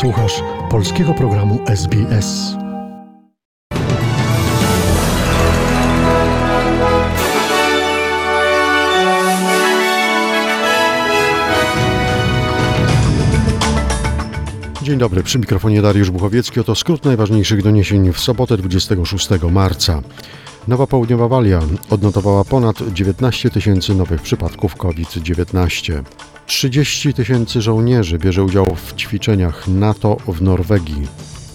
Słuchasz polskiego programu SBS. Dzień dobry, przy mikrofonie Dariusz Buchowiecki. Oto skrót najważniejszych doniesień w sobotę 26 marca. Nowa Południowa Walia odnotowała ponad 19 tysięcy nowych przypadków COVID-19. 30 tysięcy żołnierzy bierze udział w ćwiczeniach NATO w Norwegii.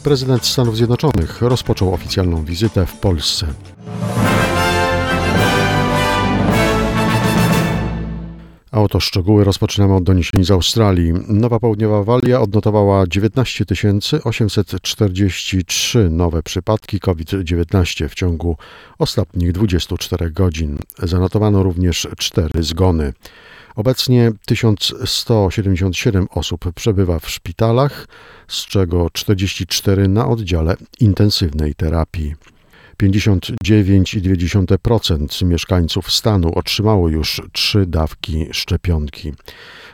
Prezydent Stanów Zjednoczonych rozpoczął oficjalną wizytę w Polsce. A oto szczegóły rozpoczynamy od doniesień z Australii. Nowa Południowa Walia odnotowała 19 843 nowe przypadki COVID-19 w ciągu ostatnich 24 godzin. Zanotowano również 4 zgony. Obecnie 1177 osób przebywa w szpitalach, z czego 44 na oddziale intensywnej terapii. 59,2% mieszkańców stanu otrzymało już trzy dawki szczepionki.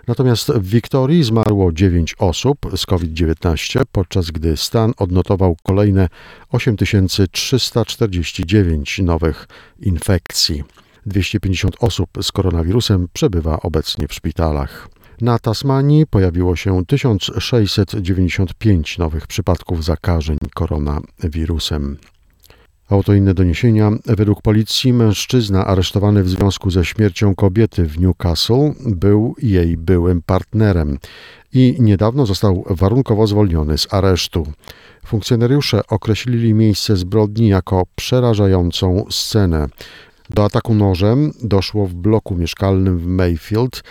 Natomiast w Wiktorii zmarło 9 osób z COVID-19, podczas gdy stan odnotował kolejne 8349 nowych infekcji. 250 osób z koronawirusem przebywa obecnie w szpitalach. Na Tasmanii pojawiło się 1695 nowych przypadków zakażeń koronawirusem. Oto inne doniesienia. Według policji mężczyzna aresztowany w związku ze śmiercią kobiety w Newcastle był jej byłym partnerem i niedawno został warunkowo zwolniony z aresztu. Funkcjonariusze określili miejsce zbrodni jako przerażającą scenę. Do ataku nożem doszło w bloku mieszkalnym w Mayfield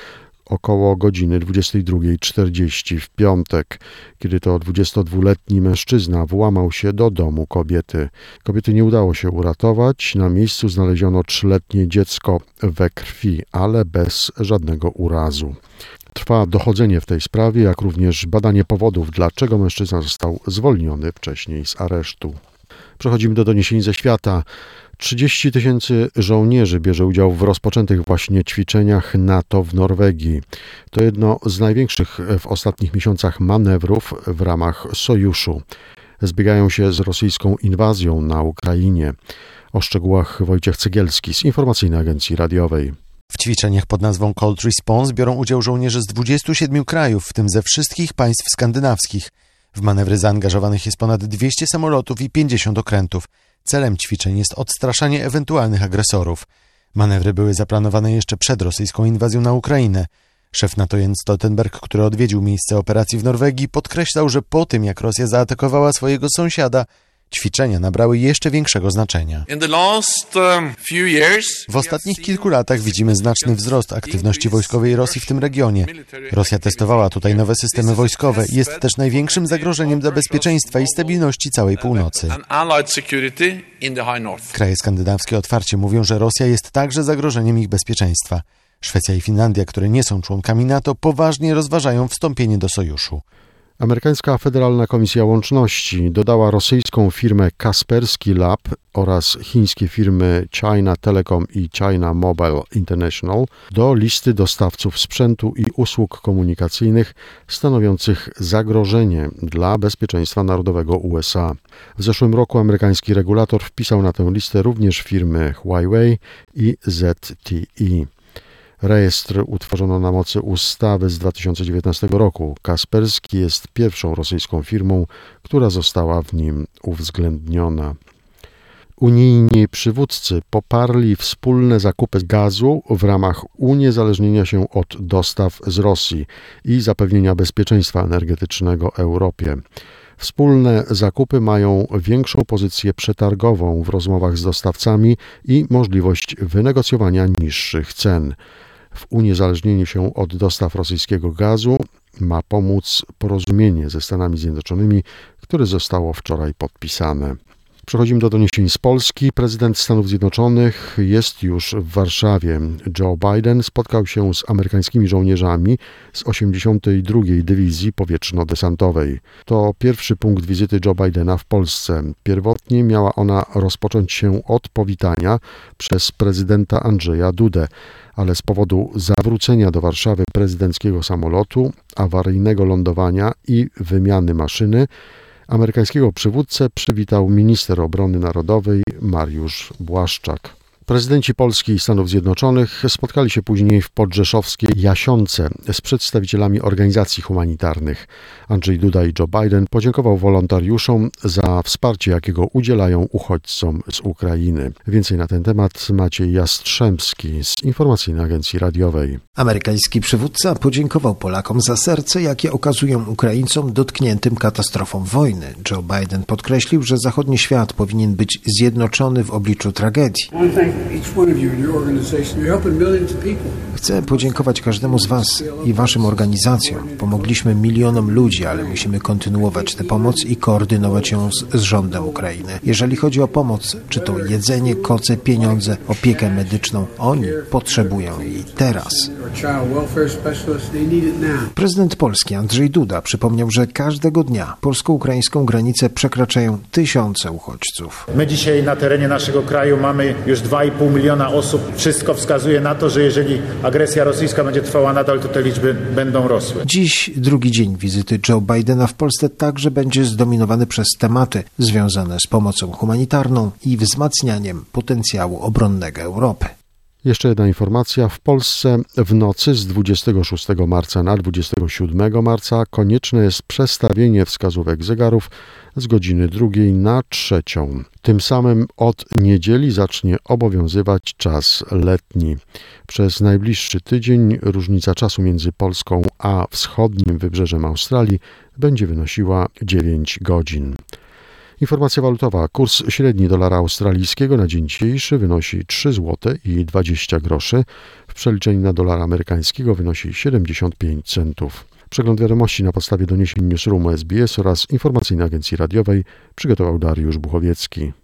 około godziny 22.40 w piątek, kiedy to 22-letni mężczyzna włamał się do domu kobiety. Kobiety nie udało się uratować. Na miejscu znaleziono trzyletnie dziecko we krwi, ale bez żadnego urazu. Trwa dochodzenie w tej sprawie, jak również badanie powodów, dlaczego mężczyzna został zwolniony wcześniej z aresztu. Przechodzimy do doniesień ze świata. 30 tysięcy żołnierzy bierze udział w rozpoczętych właśnie ćwiczeniach NATO w Norwegii. To jedno z największych w ostatnich miesiącach manewrów w ramach sojuszu. Zbiegają się z rosyjską inwazją na Ukrainie. O szczegółach Wojciech Cegielski z Informacyjnej Agencji Radiowej. W ćwiczeniach pod nazwą Cold Response biorą udział żołnierze z 27 krajów, w tym ze wszystkich państw skandynawskich. W manewry zaangażowanych jest ponad 200 samolotów i 50 okrętów. Celem ćwiczeń jest odstraszanie ewentualnych agresorów. Manewry były zaplanowane jeszcze przed rosyjską inwazją na Ukrainę. Szef NATO Jens Stoltenberg, który odwiedził miejsce operacji w Norwegii, podkreślał, że po tym jak Rosja zaatakowała swojego sąsiada, ćwiczenia nabrały jeszcze większego znaczenia. Um, w ostatnich kilku latach widzimy znaczny wzrost aktywności wojskowej Rosji w tym regionie. Rosja testowała tutaj nowe systemy wojskowe i jest też największym zagrożeniem dla bezpieczeństwa i stabilności całej północy. Kraje skandynawskie otwarcie mówią, że Rosja jest także zagrożeniem ich bezpieczeństwa. Szwecja i Finlandia, które nie są członkami NATO, poważnie rozważają wstąpienie do sojuszu. Amerykańska Federalna Komisja Łączności dodała rosyjską firmę Kaspersky Lab oraz chińskie firmy China Telecom i China Mobile International do listy dostawców sprzętu i usług komunikacyjnych stanowiących zagrożenie dla bezpieczeństwa narodowego USA. W zeszłym roku amerykański regulator wpisał na tę listę również firmy Huawei i ZTE. Rejestr utworzono na mocy ustawy z 2019 roku. Kasperski jest pierwszą rosyjską firmą, która została w nim uwzględniona. Unijni przywódcy poparli wspólne zakupy gazu w ramach uniezależnienia się od dostaw z Rosji i zapewnienia bezpieczeństwa energetycznego Europie. Wspólne zakupy mają większą pozycję przetargową w rozmowach z dostawcami i możliwość wynegocjowania niższych cen w uniezależnieniu się od dostaw rosyjskiego gazu ma pomóc porozumienie ze Stanami Zjednoczonymi, które zostało wczoraj podpisane. Przechodzimy do doniesień z Polski. Prezydent Stanów Zjednoczonych jest już w Warszawie. Joe Biden spotkał się z amerykańskimi żołnierzami z 82. Dywizji Powietrzno-Desantowej. To pierwszy punkt wizyty Joe Bidena w Polsce. Pierwotnie miała ona rozpocząć się od powitania przez prezydenta Andrzeja Dudę, ale z powodu zawrócenia do Warszawy prezydenckiego samolotu, awaryjnego lądowania i wymiany maszyny amerykańskiego przywódcę przywitał minister obrony narodowej Mariusz Błaszczak. Prezydenci Polski i Stanów Zjednoczonych spotkali się później w podrzeszowskiej Jasionce z przedstawicielami organizacji humanitarnych. Andrzej Duda i Joe Biden podziękował wolontariuszom za wsparcie, jakiego udzielają uchodźcom z Ukrainy. Więcej na ten temat Maciej Jastrzębski z Informacyjnej Agencji Radiowej. Amerykański przywódca podziękował Polakom za serce, jakie okazują Ukraińcom dotkniętym katastrofą wojny. Joe Biden podkreślił, że zachodni świat powinien być zjednoczony w obliczu tragedii. each one of you in your organization. You're helping millions of people. Chcę podziękować każdemu z Was i Waszym organizacjom. Pomogliśmy milionom ludzi, ale musimy kontynuować tę pomoc i koordynować ją z, z rządem Ukrainy. Jeżeli chodzi o pomoc, czy to jedzenie, koce, pieniądze, opiekę medyczną, oni potrzebują jej teraz. Prezydent Polski Andrzej Duda przypomniał, że każdego dnia polsko-ukraińską granicę przekraczają tysiące uchodźców. My dzisiaj na terenie naszego kraju mamy już 2,5 miliona osób. Wszystko wskazuje na to, że jeżeli agresja rosyjska będzie trwała nadal, to te liczby będą rosły. Dziś drugi dzień wizyty Joe Bidena w Polsce także będzie zdominowany przez tematy związane z pomocą humanitarną i wzmacnianiem potencjału obronnego Europy. Jeszcze jedna informacja. W Polsce w nocy z 26 marca na 27 marca konieczne jest przestawienie wskazówek zegarów z godziny drugiej na trzecią. Tym samym od niedzieli zacznie obowiązywać czas letni. Przez najbliższy tydzień różnica czasu między Polską a wschodnim wybrzeżem Australii będzie wynosiła 9 godzin. Informacja walutowa. Kurs średni dolara australijskiego na dzień dzisiejszy wynosi 3 zł i 20 groszy. W przeliczeniu na dolara amerykańskiego wynosi 75 centów. Przegląd wiadomości na podstawie doniesień Newsroomu SBS oraz Informacyjnej Agencji Radiowej przygotował Dariusz Buchowiecki.